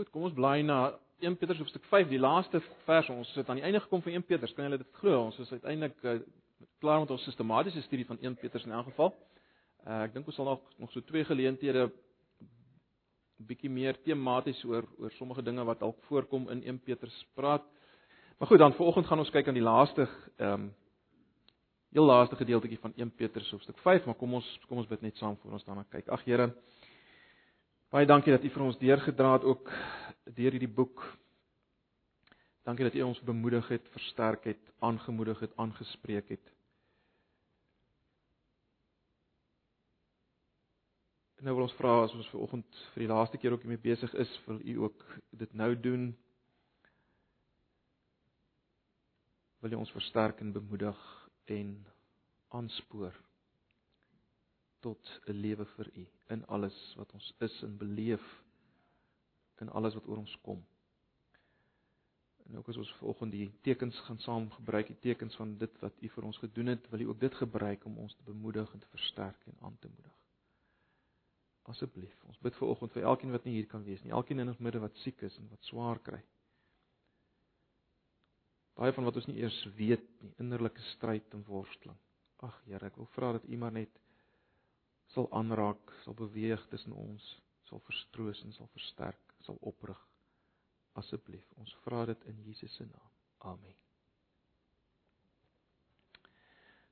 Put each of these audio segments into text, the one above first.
Goed, kom ons blaai na 1 Petrus hoofstuk 5, die laaste vers. Ons het aan die einde gekom van 1 Petrus. Kan julle dit glo? Ons is uiteindelik uh, klaar met ons sistematiese studie van 1 Petrus in elk geval. Uh, ek dink ons sal nog nog so twee geleenthede bietjie meer tematies oor oor sommige dinge wat dalk voorkom in 1 Petrus praat. Maar goed, dan vanoggend gaan ons kyk aan die laaste ehm um, heel laaste gedeeltjie van 1 Petrus hoofstuk 5, maar kom ons kom ons bid net saam voor ons daarna kyk. Ag Here, Baie dankie dat U vir ons deurgedra het ook deur hierdie boek. Dankie dat U ons bemoedig het, versterk het, aangemoedig het, aangespreek het. En nou wil ons vra as ons ver oggend vir die laaste keer ook hiermee besig is, wil U ook dit nou doen? Wil U ons versterk en bemoedig en aanspoor? Tot 'n lewe vir U in alles wat ons is en beleef in alles wat oor ons kom. En ook as ons vanoggend die tekens gaan saam gebruik, die tekens van dit wat U vir ons gedoen het, wil U ook dit gebruik om ons te bemoedig en te versterk en aan te moedig. Asseblief, ons bid vanoggend vir elkeen wat nie hier kan wees nie, elkeen in ons midde wat siek is en wat swaar kry. Baie van wat ons nie eers weet nie, innerlike stryd en worsteling. Ag Here, ek wil vra dat U maar net sal aanraak, sal beweeg tussen ons, sal verstroos en sal versterk, sal oprig. Asseblief, ons vra dit in Jesus se naam. Amen.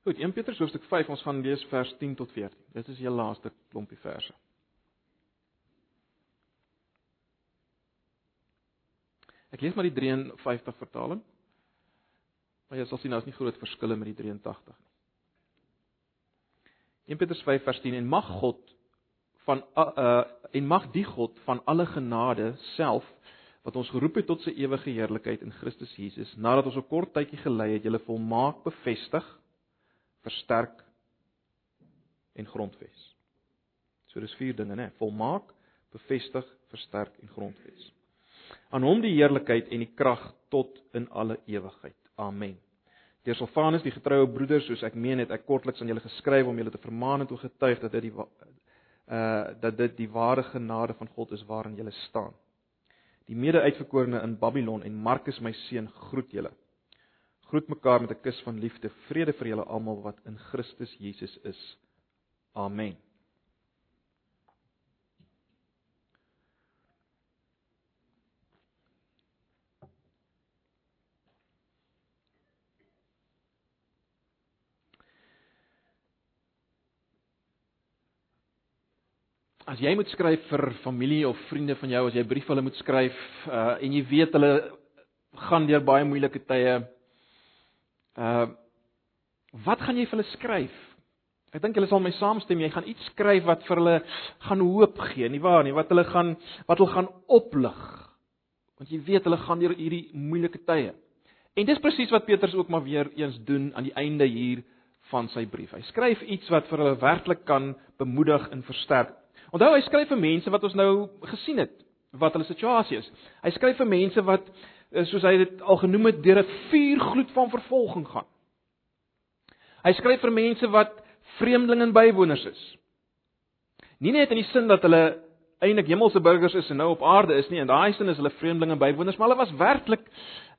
Goed, 1 Petrus hoofstuk 5, ons gaan lees vers 10 tot 14. Dit is die laaste klompie verse. Ek lees maar die 53 vertaling. Maar jy sal sien daar's nie groot verskille met die 83 nie. 1 Petrus 5 vers 10 en mag God van uh en mag die God van alle genade self wat ons geroep het tot sy ewige heerlikheid in Christus Jesus nadat ons 'n kort tydjie gelei het julle volmaak bevestig versterk en grondves. So dis vier dinge nê, volmaak, bevestig, versterk en grondves. Aan hom die heerlikheid en die krag tot in alle ewigheid. Amen. Deur Silvanus die getroue broeder, soos ek meen het ek kortliks aan julle geskryf om julle te vermaan en te getuig dat dit die uh dat dit die ware genade van God is waarin julle staan. Die mede-uitverkorene in Babylon en Markus my seun groet julle. Groet mekaar met 'n kus van liefde. Vrede vir julle almal wat in Christus Jesus is. Amen. As jy moet skryf vir familie of vriende van jou, as jy 'n brief hulle moet skryf uh en jy weet hulle gaan deur baie moeilike tye. Uh wat gaan jy vir hulle skryf? Ek dink hulle sal my saamstem, jy gaan iets skryf wat vir hulle gaan hoop gee, nie waar nie? Wat hulle gaan wat hulle gaan oplig. Want jy weet hulle gaan deur hierdie moeilike tye. En dis presies wat Petrus ook maar weer eens doen aan die einde hier van sy brief. Hy skryf iets wat vir hulle werklik kan bemoedig en versterk. Onthou hy skryf vir mense wat ons nou gesien het wat hulle situasie is. Hy skryf vir mense wat eh, soos hy dit al genoem het deur 'n vuurgloed van vervolging gaan. Hy skryf vir mense wat vreemdelinge en bywoners is. Nie net in die sin dat hulle eintlik hemelse burgers is en nou op aarde is nie, in daai sin is hulle vreemdelinge en bywoners, maar hulle was werklik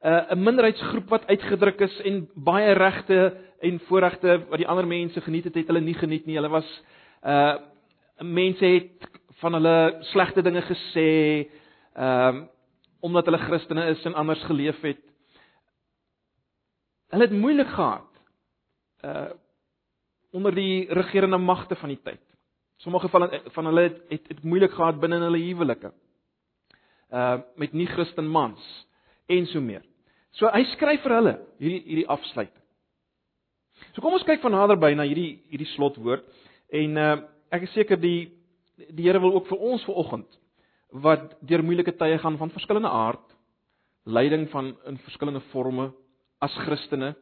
uh, 'n minderheidsgroep wat uitgedruk is en baie regte en voorregte wat die ander mense geniet het, het hulle nie geniet nie. Hulle was uh mense het van hulle slegte dinge gesê, ehm um, omdat hulle Christene is en anders geleef het. Hulle het moeilik gehad. Uh onder die regerende magte van die tyd. Sommige van van hulle het het, het moeilik gehad binne in hulle huwelike. Uh met nie Christen mans en so meer. So hy skryf vir hulle hierdie hierdie afsluiting. So kom ons kyk van naderby na hierdie hierdie slotwoord en uh ek is seker die die Here wil ook vir ons vanoggend wat deur moeilike tye gaan van verskillende aard, lyding van in verskillende forme as Christene,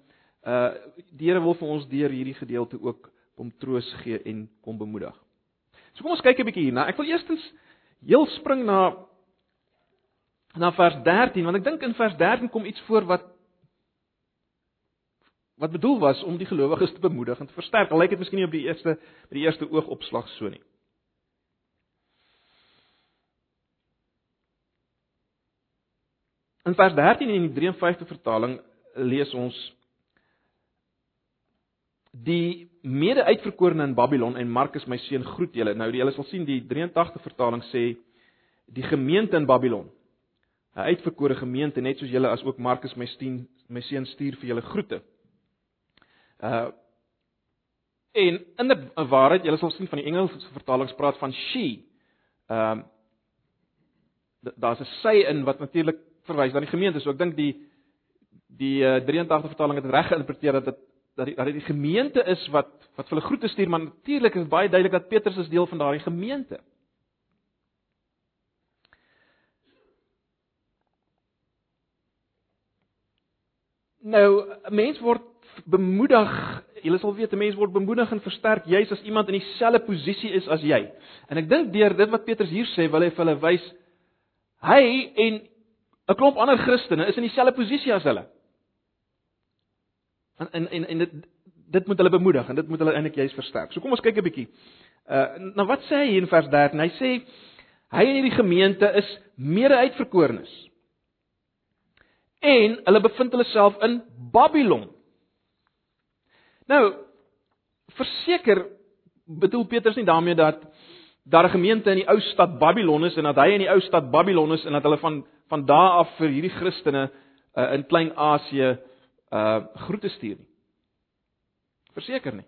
uh die Here wil vir ons deur hierdie gedeelte ook om troos gee en kom bemoedig. So kom ons kyk 'n bietjie hierna. Ek wil eerstens heel spring na na vers 13 want ek dink in vers 13 kom iets voor wat wat bedoel was om die gelowiges te bemoedig en te versterk. Al lyk dit miskien nie op die eerste by die eerste oogopslag so nie. In vers 13 in die 53 vertaling lees ons die mede-uitverkorene in Babylon en Markus my seun groet julle. Nou julle sal sien die 83 vertaling sê die gemeente in Babylon. 'n Uitverkore gemeente net soos julle as ook Markus my seun my seun stuur vir julle groete. Uh en in 'n waarheid, julle sal sien van die Engelse vertalings praat van she. Ehm uh, daar's 'n sy in wat natuurlik verwys na die gemeente. So ek dink die die uh, 83 vertaling het reg geïnterpreteer dat dit dat dit dat dit die gemeente is wat wat hulle groete stuur, maar natuurlik is baie duidelik dat Petrus is deel van daardie gemeente. Nou, 'n mens word bemoedig, jy sal weet 'n mens word bemoedig en versterk juis as iemand in dieselfde posisie is as jy. En ek dink deur dit wat Petrus hier sê, wil hy vir hulle wys hy en 'n klomp ander Christene is in dieselfde posisie as hulle. En en en, en dit dit moet hulle bemoedig en dit moet hulle eintlik juis versterk. So kom ons kyk 'n bietjie. Uh nou wat sê hy in vers 13? Hy sê hy en hierdie gemeente is mede uitverkorenes. En hulle bevind hulle self in Babylon. Nou verseker bedoel Petrus nie daarmee dat daar 'n gemeente in die ou stad Babylon is en dat hy in die ou stad Babylon is en dat hulle van van daar af vir hierdie Christene uh, in Klein-Asië uh groete stuur nie. Verseker nie.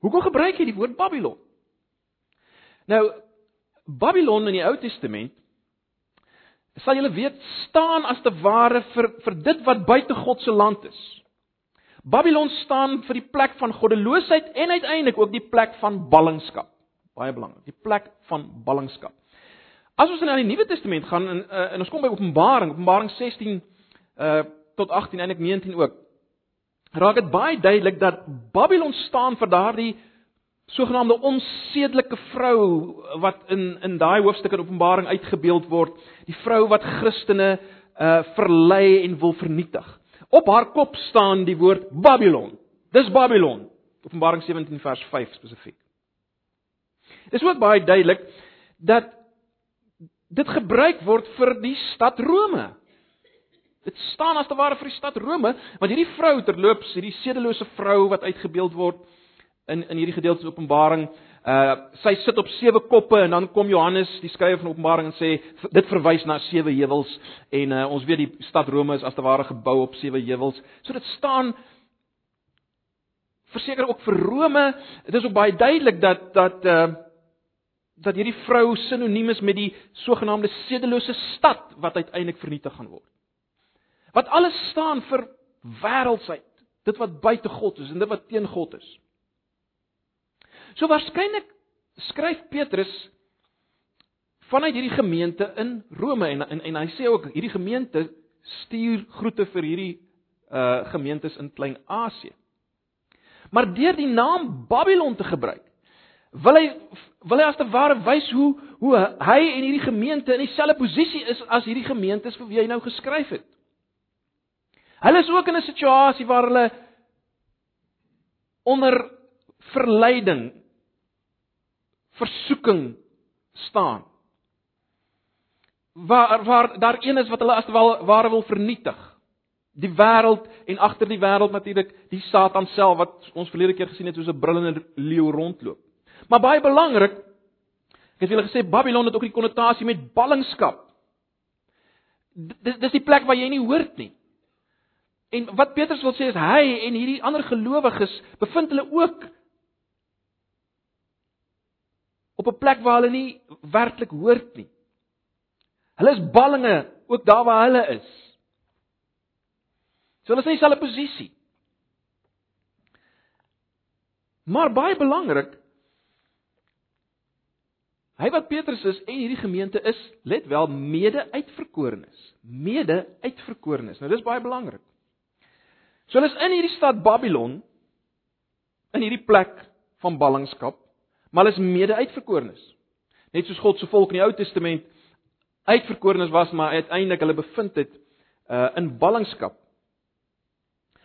Hoekom gebruik jy die woord Babylon? Nou Babylon in die Ou Testament sal julle weet staan as te ware vir vir dit wat buite God se land is. Babylon staan vir die plek van goddeloosheid en uiteindelik ook die plek van ballingskap. Baie belangrik, die plek van ballingskap. As ons na die Nuwe Testament gaan en, uh, en ons kom by Openbaring, Openbaring 16 uh tot 18 en eintlik 19 ook raak dit baie duidelik dat Babylon staan vir daardie sogenaamde onsedelike vrou wat in in daai hoofstuk in Openbaring uitgebeeld word, die vrou wat Christene uh verlei en wil vernietig. Op haar kop staan die woord Babylon. Dis Babylon. Openbaring 17 vers 5 spesifiek. Dis ook baie duidelik dat dit gebruik word vir die stad Rome. Dit staan as te ware vir die stad Rome, want hierdie vrou terloops, hierdie sedelose vrou wat uitgebeeld word in in hierdie gedeelte Openbaring, uh sy sit op sewe koppe en dan kom Johannes, die skrywer van Openbaring en sê dit verwys na sewe heuwels en uh ons weet die stad Rome is as te ware gebou op sewe heuwels. So dit staan verseker ook vir Rome. Dit is ook baie duidelik dat dat uh dat hierdie vrou sinoniem is met die sogenaamde sedelose stad wat uiteindelik vernietig gaan word. Wat alles staan vir wêreldsheid, dit wat buite God is en dit wat teen God is. So waarskynlik skryf Petrus vanuit hierdie gemeente in Rome en en, en hy sê ook hierdie gemeente stuur groete vir hierdie uh gemeentes in Klein-Asië. Maar deur die naam Babylon te gebruik, wil hy wil hy as te ware wys hoe hoe hy en hierdie gemeente in dieselfde posisie is as hierdie gemeentes vir wie hy nou geskryf het. Hulle is ook in 'n situasie waar hulle onder verleiding versoeking staan. Waar waar daar een is wat hulle as wel ware wil vernietig. Die wêreld en agter die wêreld natuurlik die Satan self wat ons verlede keer gesien het soos 'n brullende leeu rondloop. Maar baie belangrik, ek het julle gesê Babylon het ook die konnotasie met ballingskap. Dis dis die plek waar jy nie hoort nie. En wat Petrus wil sê is hy en hierdie ander gelowiges bevind hulle ook op 'n plek waar hulle nie werklik hoort nie. Hulle is ballinge ook daar waar hulle is. So hulle is in dieselfde posisie. Maar baie belangrik Hy wat Petrus is en hierdie gemeente is, let wel, mede-uitverkorenes, mede-uitverkorenes. Nou dis baie belangrik. So hulle is in hierdie stad Babylon in hierdie plek van ballingskap, maar hulle is mede-uitverkorenes. Net soos God se volk in die Ou Testament uitverkorenes was, maar uiteindelik hulle bevind het uh in ballingskap.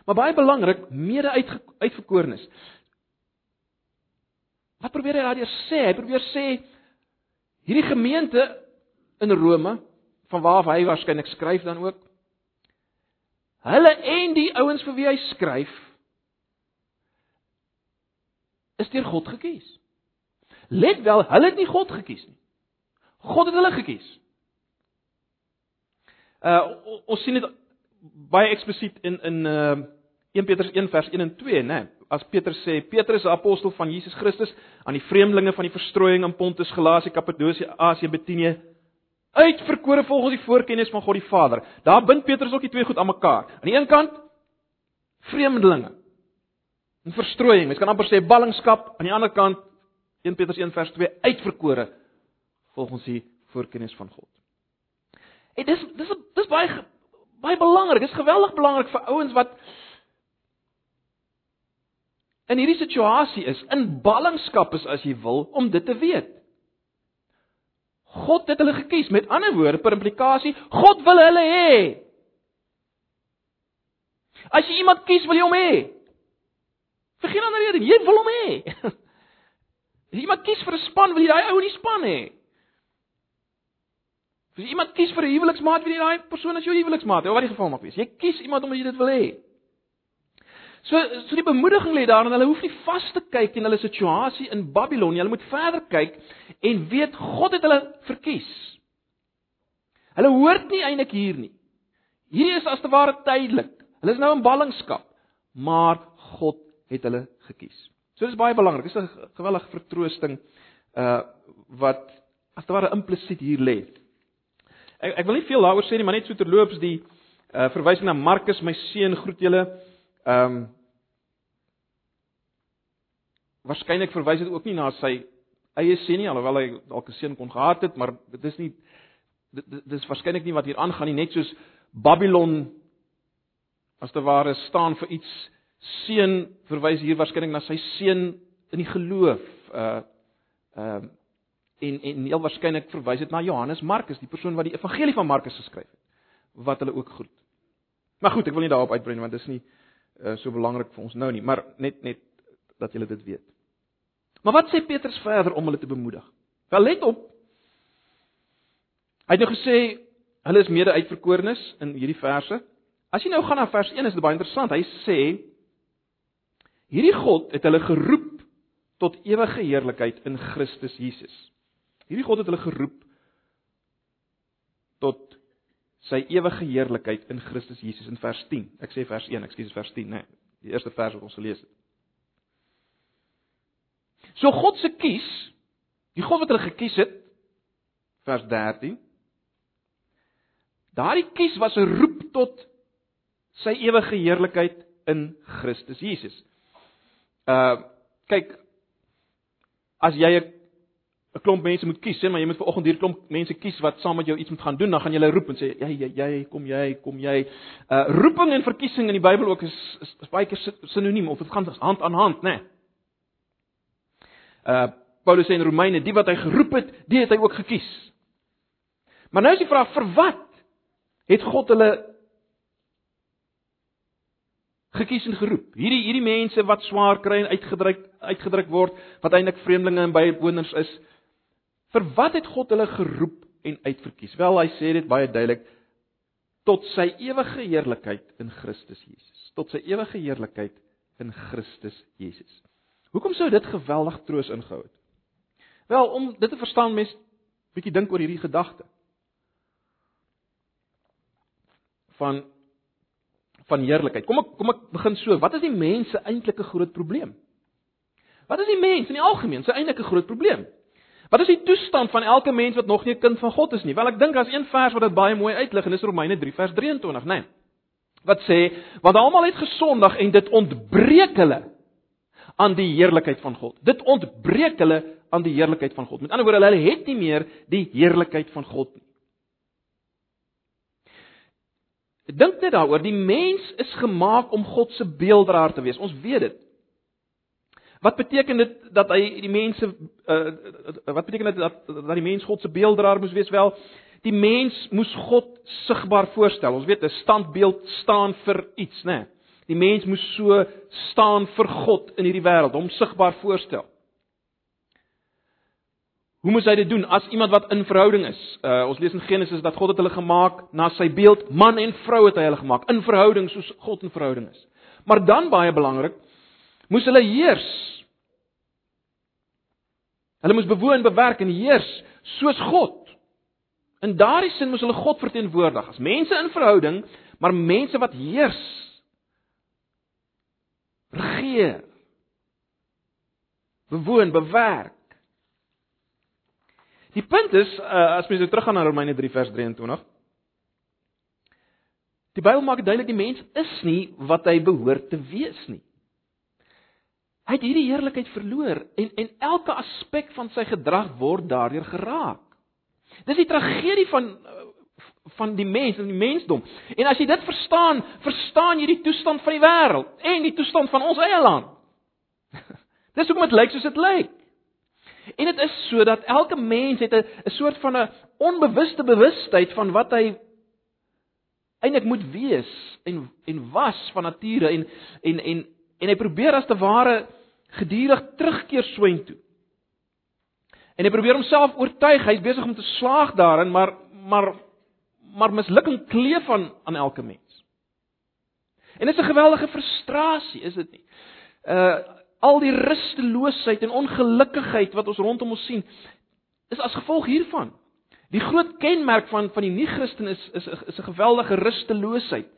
Maar baie belangrik, mede-uitverkorenes. Wat probeer hy daardeur sê? Hy probeer sê hierdie gemeente in Rome van waar hy waarskynlik skryf dan ook Hulle en die ouens vir wie hy skryf is deur God gekies. Let wel, hulle het nie God gekies nie. God het hulle gekies. Uh ons sien dit baie eksplisiet in in uh 1 Petrus 1 vers 1 en 2, né? As Petrus sê, Petrus is 'n apostel van Jesus Christus aan die vreemdelinge van die verstrooiing in Pontus, Galasie, Kappadosie, Asië, Bitinië, uitverkore volgens die voorkennis van God die Vader. Daar bind Petrus ook die twee goed aan mekaar. Aan die een kant vreemdelinge. 'n Verstrooiing, mens kan amper sê ballingskap, aan die ander kant 1 Petrus 1 vers 2 uitverkore volgens die voorkennis van God. En dis dis dis baie baie belangrik. Dit is geweldig belangrik vir ouens wat in hierdie situasie is, in ballingskap is as jy wil om dit te weet. God het hulle gekies. Met ander woorde, per implikasie, God wil hulle hê. As jy iemand kies, wil jy hom hê. Vir geen ander rede, jy wil hom hê. As iemand kies vir 'n span, wil jy daai ou in die span hê. As iemand kies vir 'n huweliksmaat, wil jy daai persoon as jou huweliksmaat hê, of wat die geval mag wees. Jy kies iemand omdat jy dit wil hê. So so die bemoediging lê daarin hulle hoef nie vas te kyk in hulle situasie in Babylon. Hulle moet verder kyk en weet God het hulle verkies. Hulle hoort nie eintlik hier nie. Hierdie is as te ware tydelik. Hulle is nou in ballingskap, maar God het hulle gekies. So dis baie belangrik. Dis 'n gewellige vertroosting uh wat as ware implisiet hier lê. Ek ek wil nie veel daaroor sê nie, maar net so terloops die uh verwysing na Markus, my seun, groet julle. Ehm um, waarskynlik verwys dit ook nie na sy eie seun nie alhoewel hy dalk 'n seun kon gehad het, maar dit is nie dit, dit is waarskynlik nie wat hier aangaan nie, net soos Babylon as te ware staan vir iets seun verwys hier waarskynlik na sy seun in die geloof. Uh ehm uh, en en heel waarskynlik verwys dit na Johannes Markus, die persoon wat die evangelie van Markus geskryf het, wat hulle ook groet. Maar goed, ek wil nie daarop uitbrei want dit is nie uh, so belangrik vir ons nou nie, maar net net dat julle dit weet. Maar wat sê Petrus verder om hulle te bemoedig? Wel let op. Hy het nou gesê hulle is mede uitverkorenes in hierdie verse. As jy nou gaan na vers 1 is dit baie interessant. Hy sê hierdie God het hulle geroep tot ewige heerlikheid in Christus Jesus. Hierdie God het hulle geroep tot sy ewige heerlikheid in Christus Jesus in vers 10. Ek sê vers 1, ekskuus vers 10, nee, die eerste vers wat ons gelees het. So God se kies, die God wat hulle gekies het, vers 13. Daardie kies was 'n roep tot sy ewige heerlikheid in Christus Jesus. Uh kyk as jy 'n klomp mense moet kies, sê maar jy moet vanoggend hier klomp mense kies wat saam met jou iets moet gaan doen, dan gaan jy hulle roep en sê jy jy jy kom jy kom jy. Uh roeping en verkiesing in die Bybel ook is is, is baie keer sinoniem of dit gaan hand aan hand, né? Nee. Uh Paulus sê in Romeine, die wat hy geroep het, die het hy ook gekies. Maar nou is die vraag vir wat het God hulle gekies en geroep. Hierdie hierdie mense wat swaar kry en uitgedruk uitgedruk word, wat eintlik vreemdelinge en bywoners is, Vir wat het God hulle geroep en uitverkies? Wel, hy sê dit baie duidelik tot sy ewige heerlikheid in Christus Jesus. Tot sy ewige heerlikheid in Christus Jesus. Hoekom sou dit geweldig troos ingehou het? Wel, om dit te verstaan mens bietjie dink oor hierdie gedagte. van van heerlikheid. Kom ek kom ek begin so. Wat is die mense eintlik 'n groot probleem? Wat is die mens in die algemeen se eintlik 'n groot probleem? Wat is die toestand van elke mens wat nog nie 'n kind van God is nie? Wel ek dink daar's een vers wat dit baie mooi uitlig en dis Romeine 3 vers 23, né? Nee. Wat sê want almal het gesondig en dit ontbreek hulle aan die heerlikheid van God. Dit ontbreek hulle aan die heerlikheid van God. Met ander woorde, hulle het nie meer die heerlikheid van God nie. Dink net daaroor, die mens is gemaak om God se beelddraer te wees. Ons weet dit. Wat beteken dit dat hy die mense uh, wat beteken dit dat dat die mens God se beelddraer moes wees wel? Die mens moes God sigbaar voorstel. Ons weet 'n standbeeld staan vir iets, né? Nee. Die mens moes so staan vir God in hierdie wêreld, hom sigbaar voorstel. Hoe moet hy dit doen as iemand wat in verhouding is? Uh ons lees in Genesis dat God het hulle gemaak na sy beeld, man en vrou het hy hulle gemaak in verhouding soos God in verhouding is. Maar dan baie belangrik, moes hulle heers. Hulle moes bewoon, bewerk en heers soos God. In daardie sin moes hulle God verteenwoordig as mense in verhouding, maar mense wat heers. Regeer. Bewoon, bewerk. Die punt is uh, as mens nou teruggaan na Romeine 3 vers 23. Die Bybel maak duidelik die mens is nie wat hy behoort te wees nie. Hy het hierdie heerlikheid verloor en en elke aspek van sy gedrag word daardeur geraak. Dis die tragedie van van die mens en die mensdom. En as jy dit verstaan, verstaan jy die toestand van die wêreld en die toestand van ons eie land. Dis hoekom dit lyk soos dit lyk. En dit is sodat elke mens het 'n soort van 'n onbewuste bewustheid van wat hy eintlik moet wees en en was van nature en en en en hy probeer as te ware gedurig terugkeer swyn toe. En hy probeer homself oortuig, hy's besig om te slaag daarin, maar maar maar mislukking kleef aan aan elke mens. En dit is 'n geweldige frustrasie, is dit nie? Uh al die rusteloosheid en ongelukkigheid wat ons rondom ons sien, is as gevolg hiervan. Die groot kenmerk van van die nie-Christen is is is 'n geweldige rusteloosheid.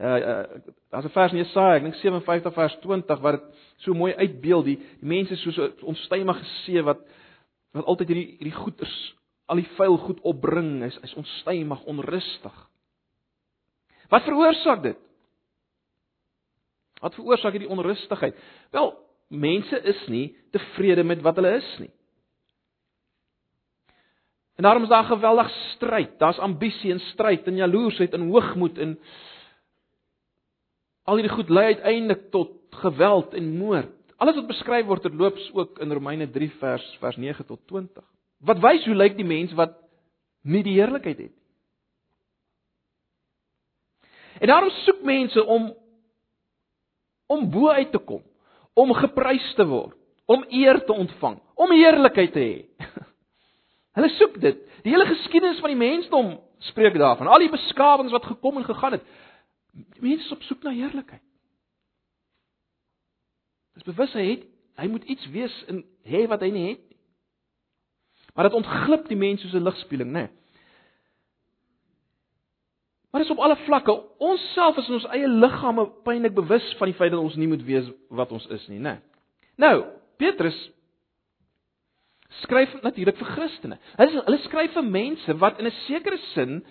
Uh, uh daar's 'n vers in Jesaja, ek dink 57 vers 20 wat dit so mooi uitbeeld die die mense soos 'n onstuimige see wat wat altyd hierdie hierdie goeters al die vuil goed opbring, is is onstuimig, onrustig. Wat veroorsaak dit? Wat veroorsaak hierdie onrustigheid? Wel, mense is nie tevrede met wat hulle is nie. En daarom is daar geweldig stryd. Daar's ambisie en stryd en jaloesheid en hoogmoed en al hierdie goed lei uiteindelik tot geweld en moord. Alles wat beskryf word, dit loops ook in Romeine 3 vers vers 9 tot 20. Wat wys hoe lyk die mens wat nie die heerlikheid het nie. En daarom soek mense om om bo uit te kom, om geprys te word, om eer te ontvang, om heerlikheid te hê. Hulle soek dit. Die hele geskiedenis van die mensdom spreek daarvan. Al die beskawings wat gekom en gegaan het. Mense is op soek na heerlikheid. Dis bewus hy het hy moet iets wees in hê wat hy nie het nie. Maar dit ontglip die mens soos 'n ligspieeling, né? Nee. Maar dis op alle vlakke. Ons self is in ons eie liggame pynlik bewus van die feit dat ons nie moet wees wat ons is nie, né? Nou, Petrus skryf natuurlik vir Christene. Hulle hulle skryf vir mense wat in 'n sekere sin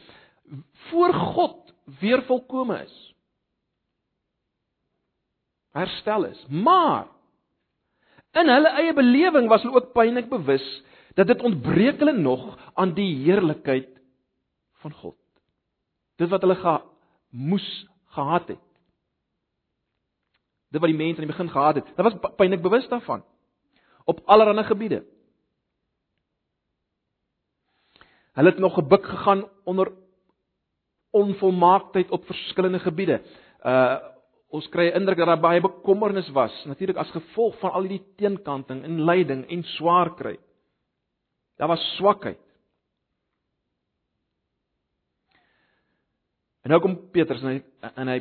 voor God weer volkome is. Herstel is. Maar in hulle eie belewing was hulle ook pynlik bewus dat dit ontbreek hulle nog aan die heerlikheid van God. Dit wat hulle ge moes gehad het. Dit wat die mense aan die begin gehad het. Hulle was pynlik bewus daarvan op allerlei gebiede. Hulle het nog gebuk gegaan onder onvolmaaktheid op verskillende gebiede. Uh ons kry 'n indruk dat daar baie bekommernis was, natuurlik as gevolg van al hierdie teenkanting en lyding en swaar kry. Daar was swakheid. En nou kom Petrus en hy en hy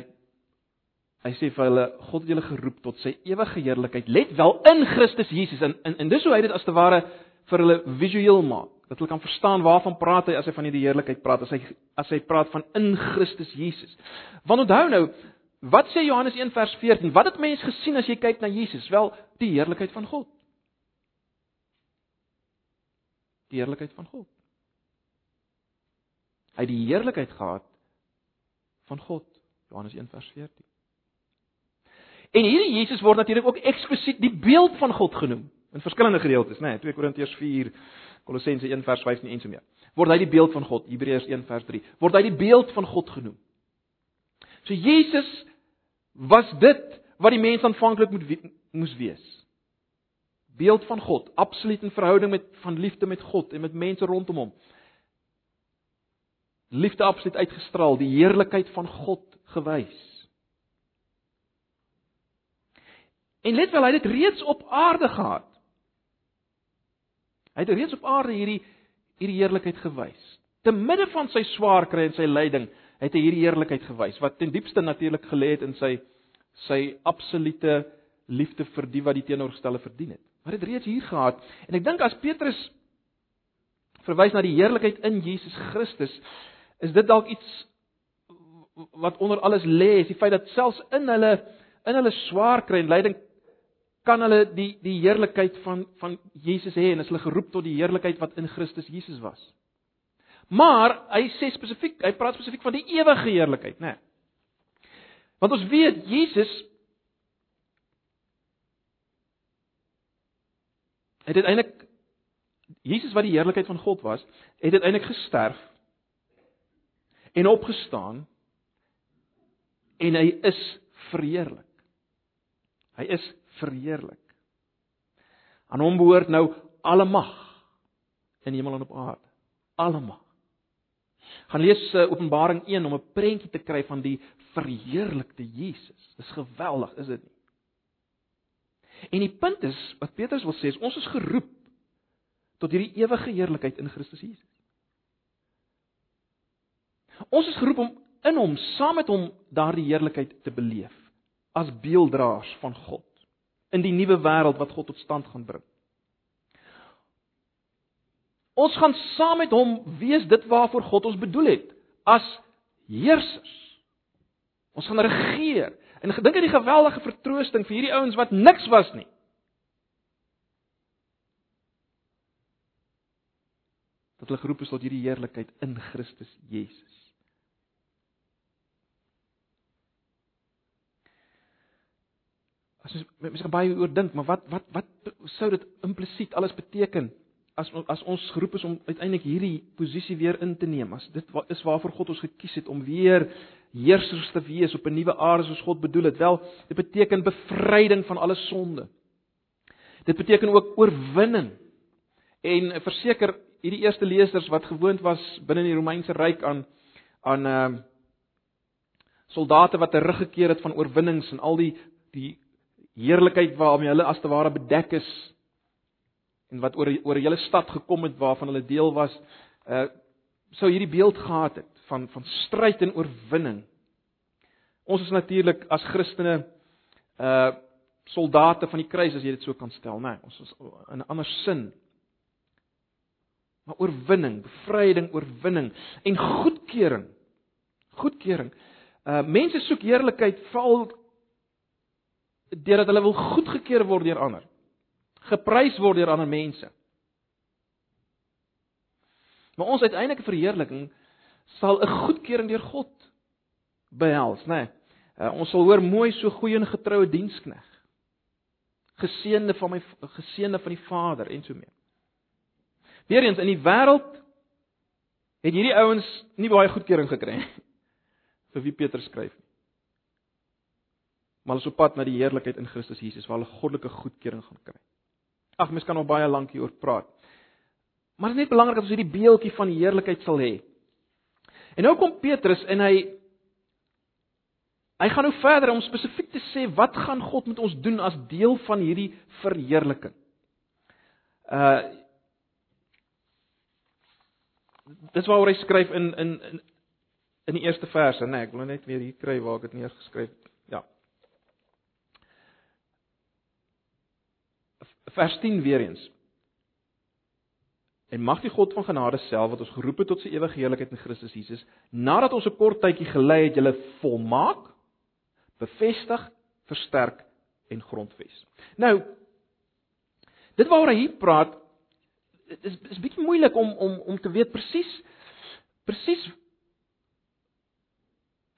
hy sê vir hulle God het julle geroep tot sy ewige heerlikheid. Let wel in Christus Jesus en en, en dis hoe hy dit as te ware vir hulle visueel maak dat hulle kan verstaan waarvan praat hy as hy van hierdie heerlikheid praat as hy as hy praat van in Christus Jesus. Want onthou nou, wat sê Johannes 1 vers 14? Wat het mense gesien as jy kyk na Jesus? Wel, die heerlikheid van God. Die heerlikheid van God. Hy het die heerlikheid gehad van God. Johannes 1 vers 14. En hierdie Jesus word natuurlik ook eksplisiet die beeld van God genoem in verskillende gedeeltes, né? Nee, 2 Korintiërs 4 Kolossense 1 vers 15 en so meer. Word hy die beeld van God, Hebreërs 1 vers 3. Word hy die beeld van God genoem. So Jesus was dit wat die mens aanvanklik moet moes wees. Beeld van God, absoluut in verhouding met van liefde met God en met mense rondom hom. Liefde absoluut uitgestraal, die heerlikheid van God gewys. En let wel, hy het dit reeds op aarde gehad. Hy het reeds op aarde hierdie hierdie heerlikheid gewys. Te midde van sy swaar kry en sy lyding, het hy hierdie heerlikheid gewys wat ten diepste natuurlik gelê het in sy sy absolute liefde vir die wat die teenoorgestelde verdien het. Maar dit reeds hier gehad en ek dink as Petrus verwys na die heerlikheid in Jesus Christus, is dit dalk iets wat onder alles lê, is die feit dat selfs in hulle in hulle swaar kry en lyding kan hulle die die heerlikheid van van Jesus hê en is hulle geroep tot die heerlikheid wat in Christus Jesus was. Maar hy sê spesifiek, hy praat spesifiek van die ewige heerlikheid, né? Nee. Want ons weet Jesus het uiteindelik Jesus wat die heerlikheid van God was, het uiteindelik gesterf en opgestaan en hy is verheerlik. Hy is verheerlik. Aan hom behoort nou alle mag in hemel en op aarde. Alle mag. Gaan lees uh, Openbaring 1 om 'n prentjie te kry van die verheerlikte Jesus. Dis geweldig, is dit nie? En die punt is wat Petrus wil sê is ons is geroep tot hierdie ewige heerlikheid in Christus Jesus. Ons is geroep om in hom saam met hom daardie heerlikheid te beleef as beelddraers van God in die nuwe wêreld wat God tot stand gaan bring. Ons gaan saam met hom wees dit waarvoor God ons bedoel het as heersers. Ons gaan regeer. En gedink aan die geweldige vertroosting vir hierdie ouens wat niks was nie. Dat hulle geroep is tot hierdie heerlikheid in Christus Jesus. As jy mens kan baie oor dink, maar wat wat wat sou dit implisiet alles beteken as as ons geroep is om uiteindelik hierdie posisie weer in te neem? As dit is waarvoor God ons gekies het om weer heersers te wees op 'n nuwe aarde soos God bedoel het. Wel, dit beteken bevryding van alle sonde. Dit beteken ook oorwinning. En verseker hierdie eerste lesers wat gewoond was binne die Romeinse ryk aan aan ehm uh, soldate wat teruggekeer het van oorwinnings en al die die heerlikheid waarmee hulle as te ware bedek is en wat oor oor 'n hele stad gekom het waarvan hulle deel was, uh sou hierdie beeld gehad het van van stryd en oorwinning. Ons is natuurlik as Christene uh soldate van die kruis as jy dit so kan stel, né? Nee, ons is in 'n ander sin. Maar oorwinning, bevryding, oorwinning en goedkeuring. Goedkeuring. Uh mense soek heerlikheid veral deurdat hulle wil goedgekeur word deur ander. Geprys word deur ander mense. Maar ons uiteindelike verheerliking sal 'n goedkeuring deur God behels, né? Nee. Uh, ons sal hoor mooi so goeie en getroue dienskneg. Geseënde van my geseënde van die Vader en so mee. Weereens in die wêreld het hierdie ouens nie baie goedkeuring gekry vir wie Petrus skryf nie maar hulle is op pad na die heerlikheid in Christus Jesus waar hulle goddelike goedkeuring gaan kry. Ag, mens kan nog baie lank hieroor praat. Maar dit is net belangrik dat ons hierdie beeldjie van die heerlikheid sal hê. En nou kom Petrus en hy hy gaan nou verder om spesifiek te sê wat gaan God met ons doen as deel van hierdie verheerliking. Uh Dis waaroor hy skryf in in in in die eerste verse, nee, ek wil net weer hier kry waar ek dit neergeskryf het. Vers 10 weer eens. En mag die God van genade self wat ons geroep het tot sy ewige heerlikheid in Christus Jesus, nadat ons 'n kort tydjie gelei het, julle volmaak, bevestig, versterk en grondves. Nou dit waaroor hy praat is is bietjie moeilik om om om te weet presies presies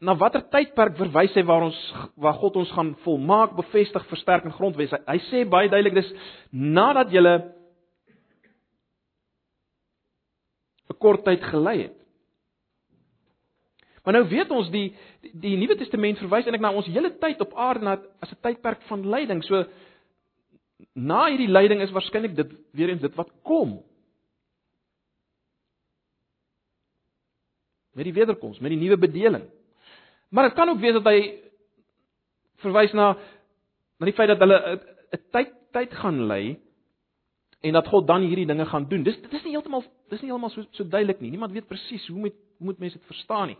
na watter tydperk verwys hy waar ons waar God ons gaan volmaak, bevestig, versterk en grondwes. Hy, hy sê baie duidelik dis nadat jy 'n kort tyd gelei het. Maar nou weet ons die die, die Nuwe Testament verwys eintlik na ons hele tyd op aarde na as 'n tydperk van lyding. So na hierdie lyding is waarskynlik dit weer eens dit wat kom. Met die wederkoms, met die nuwe bedeling. Maar dit kan ook wees dat hy verwys na na die feit dat hulle 'n tyd tyd gaan lê en dat God dan hierdie dinge gaan doen. Dis dit is nie heeltemal dis nie heeltemal so so duidelik nie. Niemand weet presies hoe moet hoe moet mense dit verstaan nie.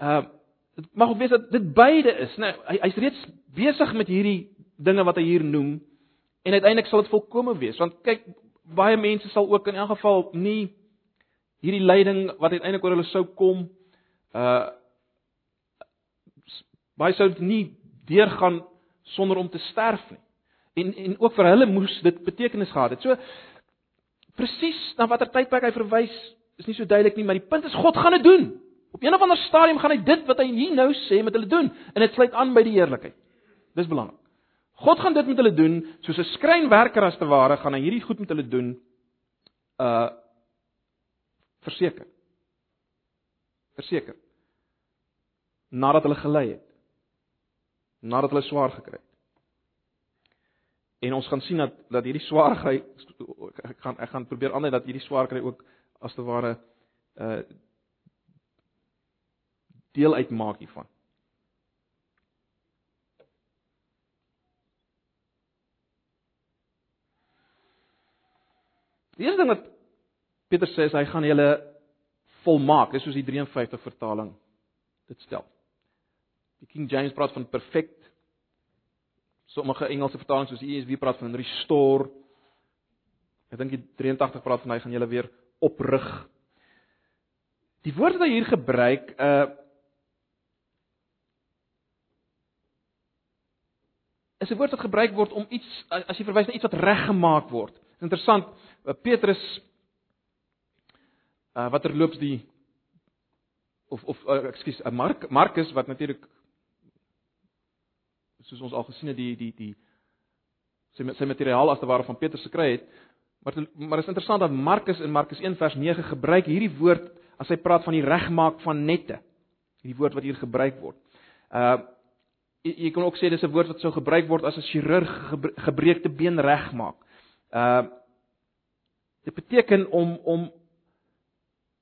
Uh dit mag ook wees dat dit beide is, né? Nee, hy hy's reeds besig met hierdie dinge wat hy hier noem en uiteindelik sal dit volkome wees want kyk baie mense sal ook in elk geval nie hierdie lyding wat uiteindelik oor hulle sou kom uh baie sou nie deurgaan sonder om te sterf nie. En en ook vir hulle moes dit betekenis gehad het. So presies na watter tydperk hy verwys is nie so duidelik nie, maar die punt is God gaan dit doen. Op een of ander stadium gaan hy dit wat hy hier nou sê met hulle doen en dit sluit aan by die heerlikheid. Dis belangrik. God gaan dit met hulle doen soos 'n skrynwerker as te ware gaan hy hierdie goed met hulle doen. Uh verseker. Verseker. Nadat hulle gelei het. Nadat hulle swaar gekry het. En ons gaan sien dat dat hierdie swaar kry ek gaan ek gaan probeer ander dat hierdie swaar kry ook as te ware uh deel uitmaak hiervan. Die eerste ding wat Petrus sê is hy gaan julle volmaak, dis soos die 53 vertaling dit stel. Die King James praat van perfect. Sommige Engelse vertalings soos die ESV praat van restore. Ek dink die 83 praat van hy gaan julle weer oprig. Die woord wat hy hier gebruik, uh is 'n woord wat gebruik word om iets as jy verwys na iets wat reggemaak word. Interessant, uh, Petrus uh wat terloops die of of uh, ekskuus, uh, Mark Markus wat natuurlik soos ons al gesien het die die die sy sy materiaal as te ware van Petrus gekry het. Maar maar is interessant dat Markus in Markus 1 vers 9 gebruik hierdie woord as hy praat van die regmaak van nette. Hierdie woord wat hier gebruik word. Uh jy, jy kan ook sê dis 'n woord wat sou gebruik word as 'n chirurg gebreekte been regmaak. Uh dit beteken om om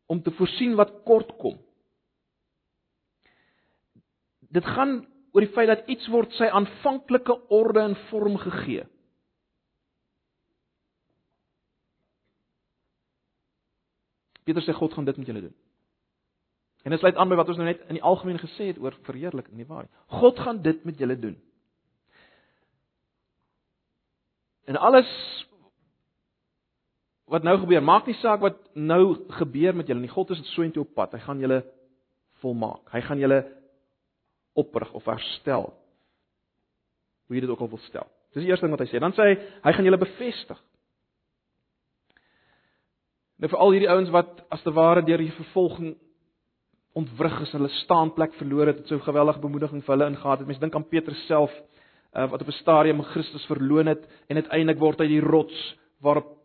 om te voorsien wat kort kom. Dit gaan oor die feit dat iets word sy aanvanklike orde en vorm gegee. Petrus sê God gaan dit met julle doen. En dit sluit aan by wat ons nou net in die algemeen gesê het oor verheerliking, nie waar nie? God gaan dit met julle doen. En alles wat nou gebeur, maak nie saak wat nou gebeur met julle nie. God is so intoe op pad. Hy gaan julle volmaak. Hy gaan julle oprig of herstel. Hoe jy dit ook al wil stel. Dis die eerste ding wat hy sê. Dan sê hy hy gaan julle bevestig. Nou vir al hierdie ouens wat as te ware deur die vervolging ontwrig is hulle staanplek verloor het, het so 'n geweldige bemoediging vir hulle ingehaat. Mense dink aan Petrus self uh, wat op 'n stadium Christus verloon het en uiteindelik word hy die rots waarop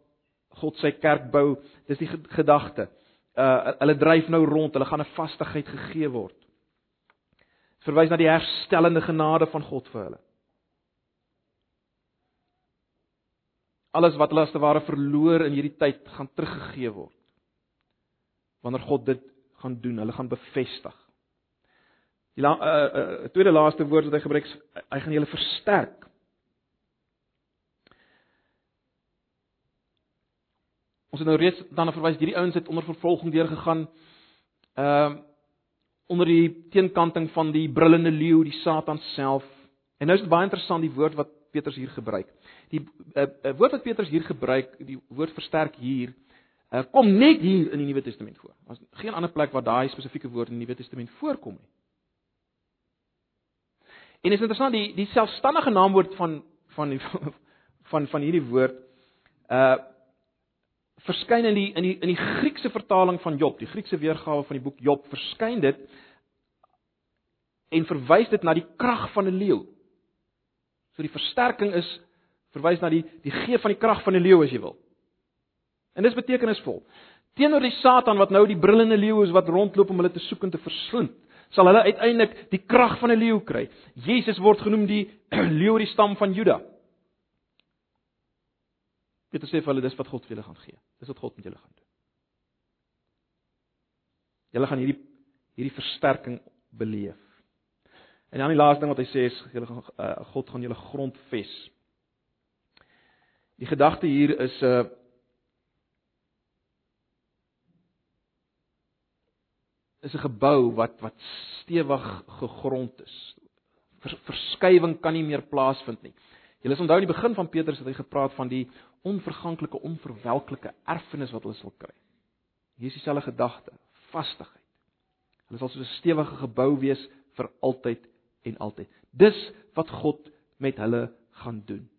God sy kerk bou. Dis die gedagte. Uh hulle dryf nou rond, hulle gaan 'n vastigheid gegee word. Verwys na die herstellende genade van God vir hulle. Alles wat hulle as te ware verloor in hierdie tyd gaan teruggegee word. Wanneer God dit gaan doen, hulle gaan bevestig. Die la, uh, uh, tweede laaste woord wat hy gebruik, hy gaan julle versterk. Ons het nou reeds dan verwys hierdie ouens het onder vervolging deurgegaan. Ehm uh, onder die teenkanting van die brullende leeu, die Satan self. En nou is dit baie interessant die woord wat Petrus hier gebruik. Die uh, uh, woord wat Petrus hier gebruik, die woord versterk hier, uh, kom net hier in die Nuwe Testament voor. Daar's geen ander plek waar daai spesifieke woord in die Nuwe Testament voorkom nie. En is interessant die die selfstandige naamwoord van van die van van hierdie woord uh verskyn in die in die in die Griekse vertaling van Job, die Griekse weergawe van die boek Job, verskyn dit en verwys dit na die krag van 'n leeu. So die versterking is verwys na die die gee van die krag van 'n leeu as jy wil. En dis betekenisvol. Teenoor die Satan wat nou die brullende leeu is wat rondloop om hulle te soek en te verslind, sal hulle uiteindelik die krag van 'n leeu kry. Jesus word genoem die leeu die stam van Juda. Petrus sê vir hulle dis wat God vir julle gaan gee. Dis wat God met julle gaan doen. Julle gaan hierdie hierdie versterking beleef. En dan die laaste ding wat hy sê is julle gaan uh, God gaan julle grondves. Die gedagte hier is 'n uh, is 'n gebou wat wat stewig gegrond is. Vers, verskywing kan nie meer plaasvind nie. Julle onthou in die begin van Petrus het hy gepraat van die onverganklike, onverwelklike erfenis wat hulle sal kry. Hier is dieselfde gedagte, vastigheid. Hulle sal soos 'n stewige gebou wees vir altyd en altyd. Dis wat God met hulle gaan doen.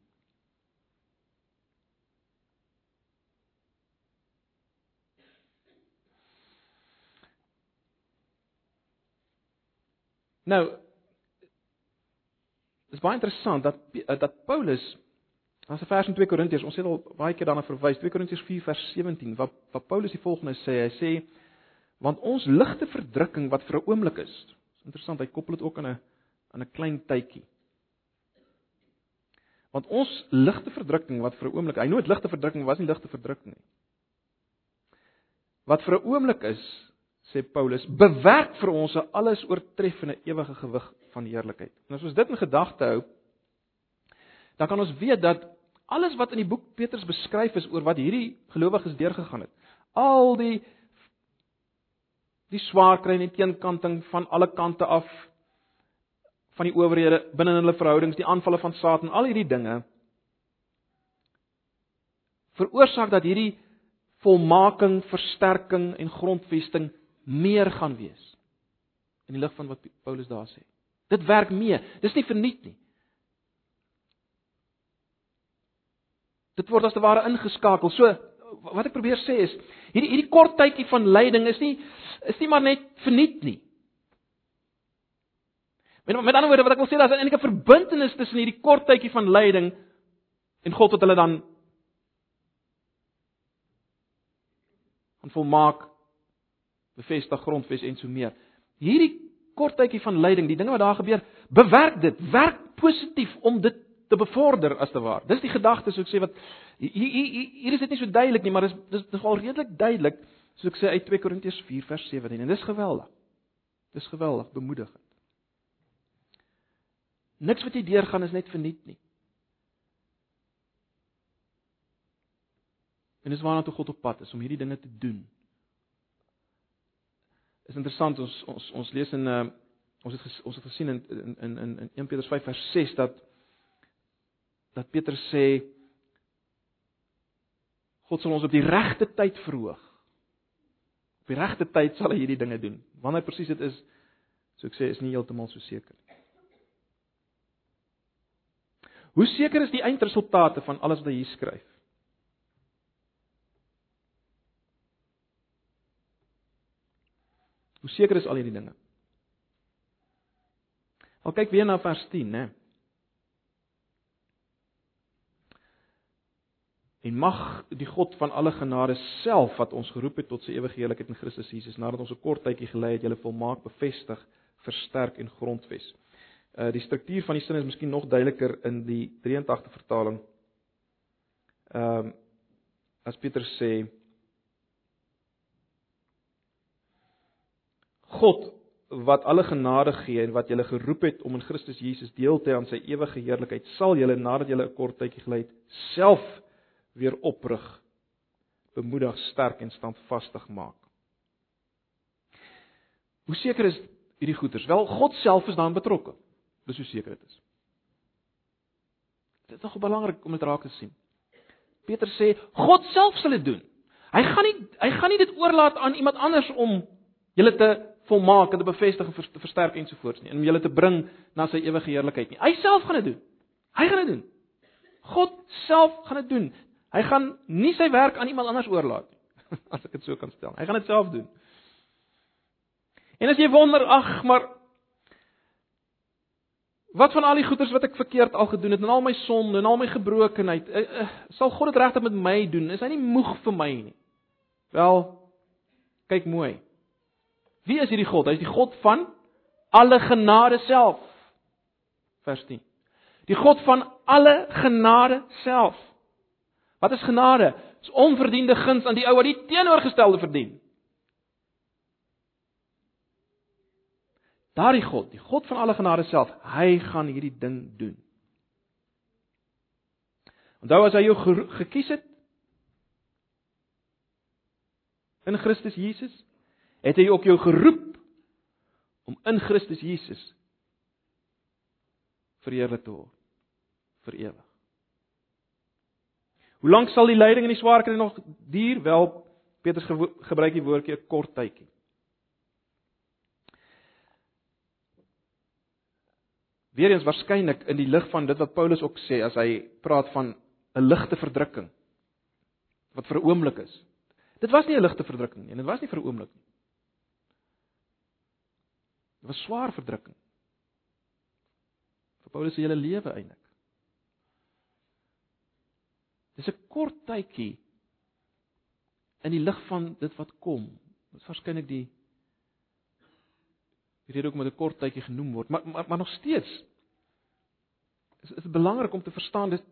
Nou Dit is baie interessant dat dat Paulus as 'n vers in 2 Korintiërs, ons het al baie keer daarna verwys, 2 Korintiërs 4 vers 17, wat wat Paulus die volgende sê, hy sê want ons ligte verdrukking wat vir 'n oomblik is. Dis interessant, hy koppel dit ook aan 'n aan 'n klein tydjie. Want ons ligte verdrukking wat vir 'n oomblik, hy nooit ligte verdrukking was nie ligte verdrukking nie. Wat vir 'n oomblik is, sê Paulus, bewerk vir ons 'n alles oortreffende ewige gewig van heerlikheid. En as ons dit in gedagte hou, dan kan ons weet dat alles wat in die boek Petrus beskryf is oor wat hierdie gelowiges deurgegaan het, al die die swaar kry en die teenkanting van alle kante af van die owerhede binne hulle verhoudings, die aanvalle van Satan, al hierdie dinge veroorsaak dat hierdie volmaking, versterking en grondvesting meer gaan wees. In die lig van wat Paulus daar sê. Dit werk mee. Dis nie verniet nie. Dit word as te ware ingeskakel. So wat ek probeer sê is hierdie hierdie kort tydjie van lyding is nie is nie maar net verniet nie. Met met ander woorde wat ek wil sê daar's eintlik 'n verbintenis tussen hierdie kort tydjie van lyding en God wat hulle dan aan volmaak bevestig grondves en so meer. Hierdie kort tydjie van lyding, die dinge wat daar gebeur, bewerk dit, werk positief om dit te bevorder as te waar. Dis die gedagte soos ek sê wat hier hier, is dit nie so duidelik nie, maar dis dis dis al redelik duidelik soos ek sê uit 2 Korintiërs 4 vers 17 en dis geweldig. Dis geweldig bemoedigend. Niks wat jy deurgaan is net verniet nie. En dis waarna toe God op pad is om hierdie dinge te doen. Is interessant ons ons ons lees in uh, ons het ges, ons het gesien in in in in 1 Petrus 5 vers 6 dat dat Petrus sê God sal ons op die regte tyd verhoog. Op die regte tyd sal hy hierdie dinge doen. Wanneer presies dit is, so ek sê, is nie heeltemal so seker nie. Hoe seker is die eindresultate van alles wat hy hier skryf? Hoe seker is al hierdie dinge? Al kyk weer na vers 10, né? En mag die God van alle genade self wat ons geroep het tot sy ewige heiligheid in Christus Jesus nadat ons 'n kort tydjie gelei het, julle volmaak bevestig, versterk en grondves. Uh die struktuur van die sin is miskien nog duideliker in die 83 vertaling. Ehm um, as Pieter sê God wat alle genade gee en wat julle geroep het om in Christus Jesus deel te hê aan sy ewige heerlikheid, sal julle nadat julle 'n kort tydjie gelei het, self weer oprig, bemoedig, sterk en standvastig maak. Hoe seker is hierdie goeters? Wel, God self is daarin betrokke. Dis hoe seker dit is. Dit is nog belangrik om dit raak te sien. Peter sê God self sal dit doen. Hy gaan nie hy gaan nie dit oorlaat aan iemand anders om julle te volmaak en te bevestig en te versterk ensovoorts nie, om julle te bring na sy ewige heerlikheid nie. Hy self gaan dit doen. Hy gaan dit doen. God self gaan dit doen. Hy gaan nie sy werk aan iemand anders oorlaat nie, as ek dit so kan stel. Hy gaan dit self doen. En as jy wonder, ag, maar wat van al die goeders wat ek verkeerd al gedoen het en al my sonde en al my gebrokenheid, uh, uh, sal God dit regtig met my doen? Is hy nie moeg vir my nie? Wel, kyk mooi. Wie is hierdie God? Hy is die God van alle genade self. Vers 10. Die God van alle genade self. Wat is genade? Dis onverdiende guns aan die ou wat die teenoorgestelde verdien. Daardie God, die God van alle genade self, hy gaan hierdie ding doen. Onthou as hy jou gekies het in Christus Jesus, het hy ook jou geroep om in Christus Jesus verheerlik te word vir ewig. Hoe lank sal die lyding en die swaar kry nog duur? Wel, Petrus gebruik die woordjie 'n kort tydjie. Weerens waarskynlik in die lig van dit wat Paulus ook sê as hy praat van 'n ligte verdrukking wat vir 'n oomblik is. Dit was nie 'n ligte verdrukking nie, dit was nie vir 'n oomblik nie. Dit was swaar verdrukking. Vir Paulus se hele lewe eintlik. Dis 'n kort tydjie in die lig van dit wat kom. Dit is waarskynlik die die rede ook met 'n kort tydjie genoem word, maar maar, maar nog steeds is dit belangrik om te verstaan dit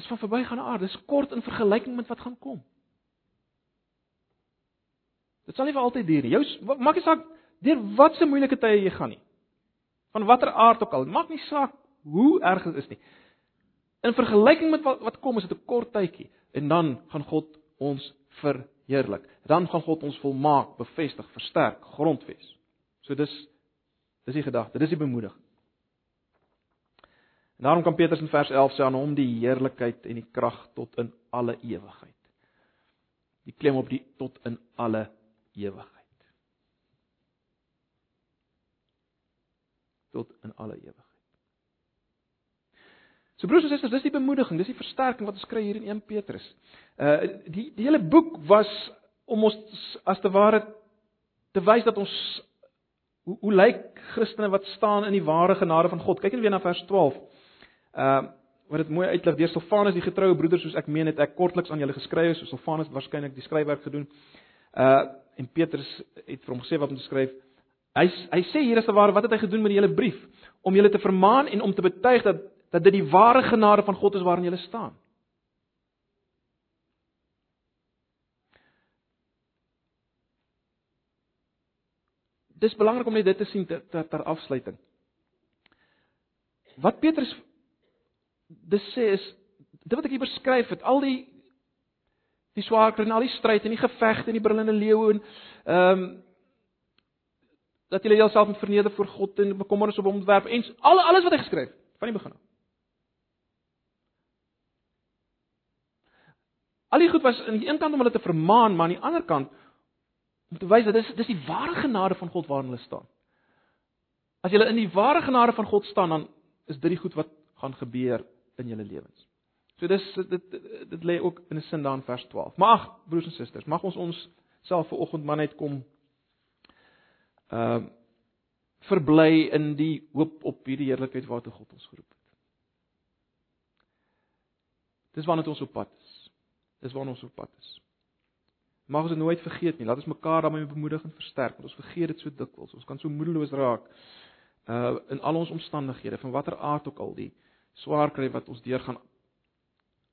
Dis van verbygaande aard, dis kort in vergelyking met wat gaan kom. Dit sal nie vir altyd duur nie. Jou maak nie saak deur watse moeilike tye jy gaan nie. Van watter aard ook al, maak nie saak hoe erg dit is nie. In vergelyking met wat, wat kom is dit 'n kort tydjie en dan gaan God ons verheerlik. Dan gaan God ons volmaak, bevestig, versterk, grondves. So dis dis die gedagte, dis die bemoediging. En daarom kan Petrus in vers 11 sê aan hom die heerlikheid en die krag tot in alle ewigheid. Die klem op die tot in alle ewigheid. Tot in alle ewigheid. So broers en susters, dis die bemoediging, dis die versterking wat ons kry hier in 1 Petrus. Uh die die hele boek was om ons as te ware te wys dat ons hoe hoe lyk Christene wat staan in die ware genade van God. Kyk net weer na vers 12. Uh wat dit mooi uitlig deur Stefanus die getroue broeder soos ek meen het ek kortliks aan julle geskryf, so Stefanus het waarskynlik die skryfwerk gedoen. Uh en Petrus het vir hom gesê wat om te skryf. Hy hy sê hier is te ware wat het hy gedoen met die hele brief om julle te vermaan en om te betuig dat dat dit die ware genade van God is waarin jy staan. Dis belangrik om net dit te sien ter, ter, ter afsluiting. Wat Petrus dis sê is dit wat ek hier beskryf het, al die die swaar kry en al die stryd en die gevegte en die brullende leeu en ehm um, dat jy jouself moet verneder voor God en bekommernis op hom werp en al alles wat hy geskryf van die begin af. Al die goed was aan die een kant om hulle te vermaan, maar aan die ander kant om te wys dat dis dis die ware genade van God waarin hulle staan. As jy in die ware genade van God staan, dan is dit die goed wat gaan gebeur in julle lewens. So dis dit dit, dit lê ook in 'n sin daar in vers 12. Maar ag, broers en susters, mag ons ons self ver oggend maar net kom ehm uh, verbly in die hoop op hierdie heerlikheid waartoe God ons geroep het. Dis waarna ons op pad is. Dis waarna ons op pad is. Mag ons dit nooit vergeet nie. Laat ons mekaar daarmee bemoedig en versterk, want ons vergeet dit so dikwels. Ons kan so moedeloos raak uh in al ons omstandighede, van watter aard ook al die swaar kry wat ons deurgaan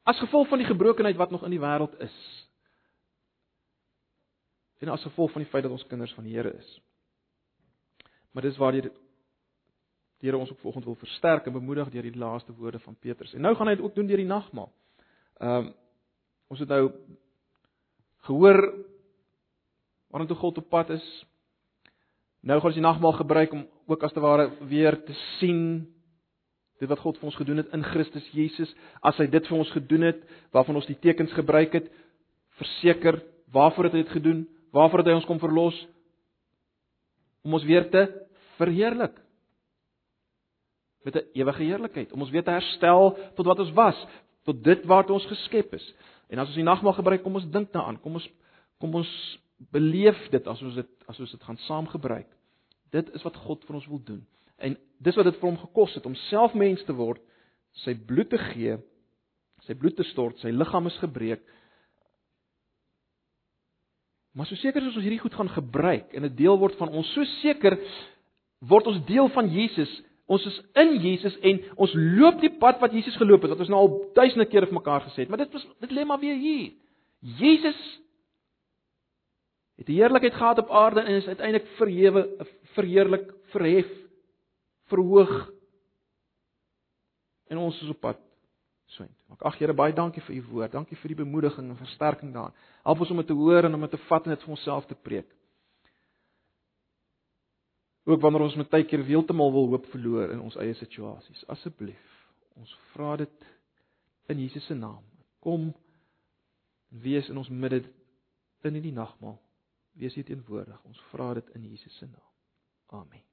as gevolg van die gebrokenheid wat nog in die wêreld is. En as gevolg van die feit dat ons kinders van die Here is. Maar dis waar die Here ons ook volgens wil versterk en bemoedig deur die laaste woorde van Petrus. En nou gaan hy dit ook doen deur die nagmaal. Ehm um, Ons het nou gehoor toe God op pad is. Nou gaan ons die nagmaal gebruik om ook as te ware weer te sien dit wat God vir ons gedoen het in Christus Jesus. As hy dit vir ons gedoen het, waarvan ons die tekens gebruik het, verseker waarvoor het hy dit gedoen? Waarvoor het hy ons kom verlos? Om ons weer te verheerlik met 'n ewige heerlikheid, om ons weer te herstel tot wat ons was, tot dit waartoe ons geskep is. En as ons die nagmaal gebruik, kom ons dink daaraan. Kom ons kom ons beleef dit as ons dit as ons dit gaan saam gebruik. Dit is wat God vir ons wil doen. En dis wat dit vir hom gekos het om self mens te word, sy bloed te gee, sy bloed te stort, sy liggaam is gebreek. Maar so seker as ons hierdie goed gaan gebruik en 'n deel word van ons, so seker word ons deel van Jesus Ons is in Jesus en ons loop die pad wat Jesus geloop het. Wat ons nou al duisende kere vir mekaar gesê het, maar dit was dit lê maar weer hier. Jesus het die heerlikheid gehad op aarde en is uiteindelik verhewe, verheerlik, verhef, verhoog En ons is op pad soontoe. Ag Here, baie dankie vir u woord. Dankie vir die bemoediging en versterking daarin. Help ons om dit te hoor en om dit te vat en dit vir onsself te preek. Ook wanneer ons met tydkeer heeltemal wil hoop verloor in ons eie situasies. Asseblief, ons vra dit in Jesus se naam. Kom wees in ons midde in hierdie nagmaal. Wees hier teenwoordig. Ons vra dit in Jesus se naam. Amen.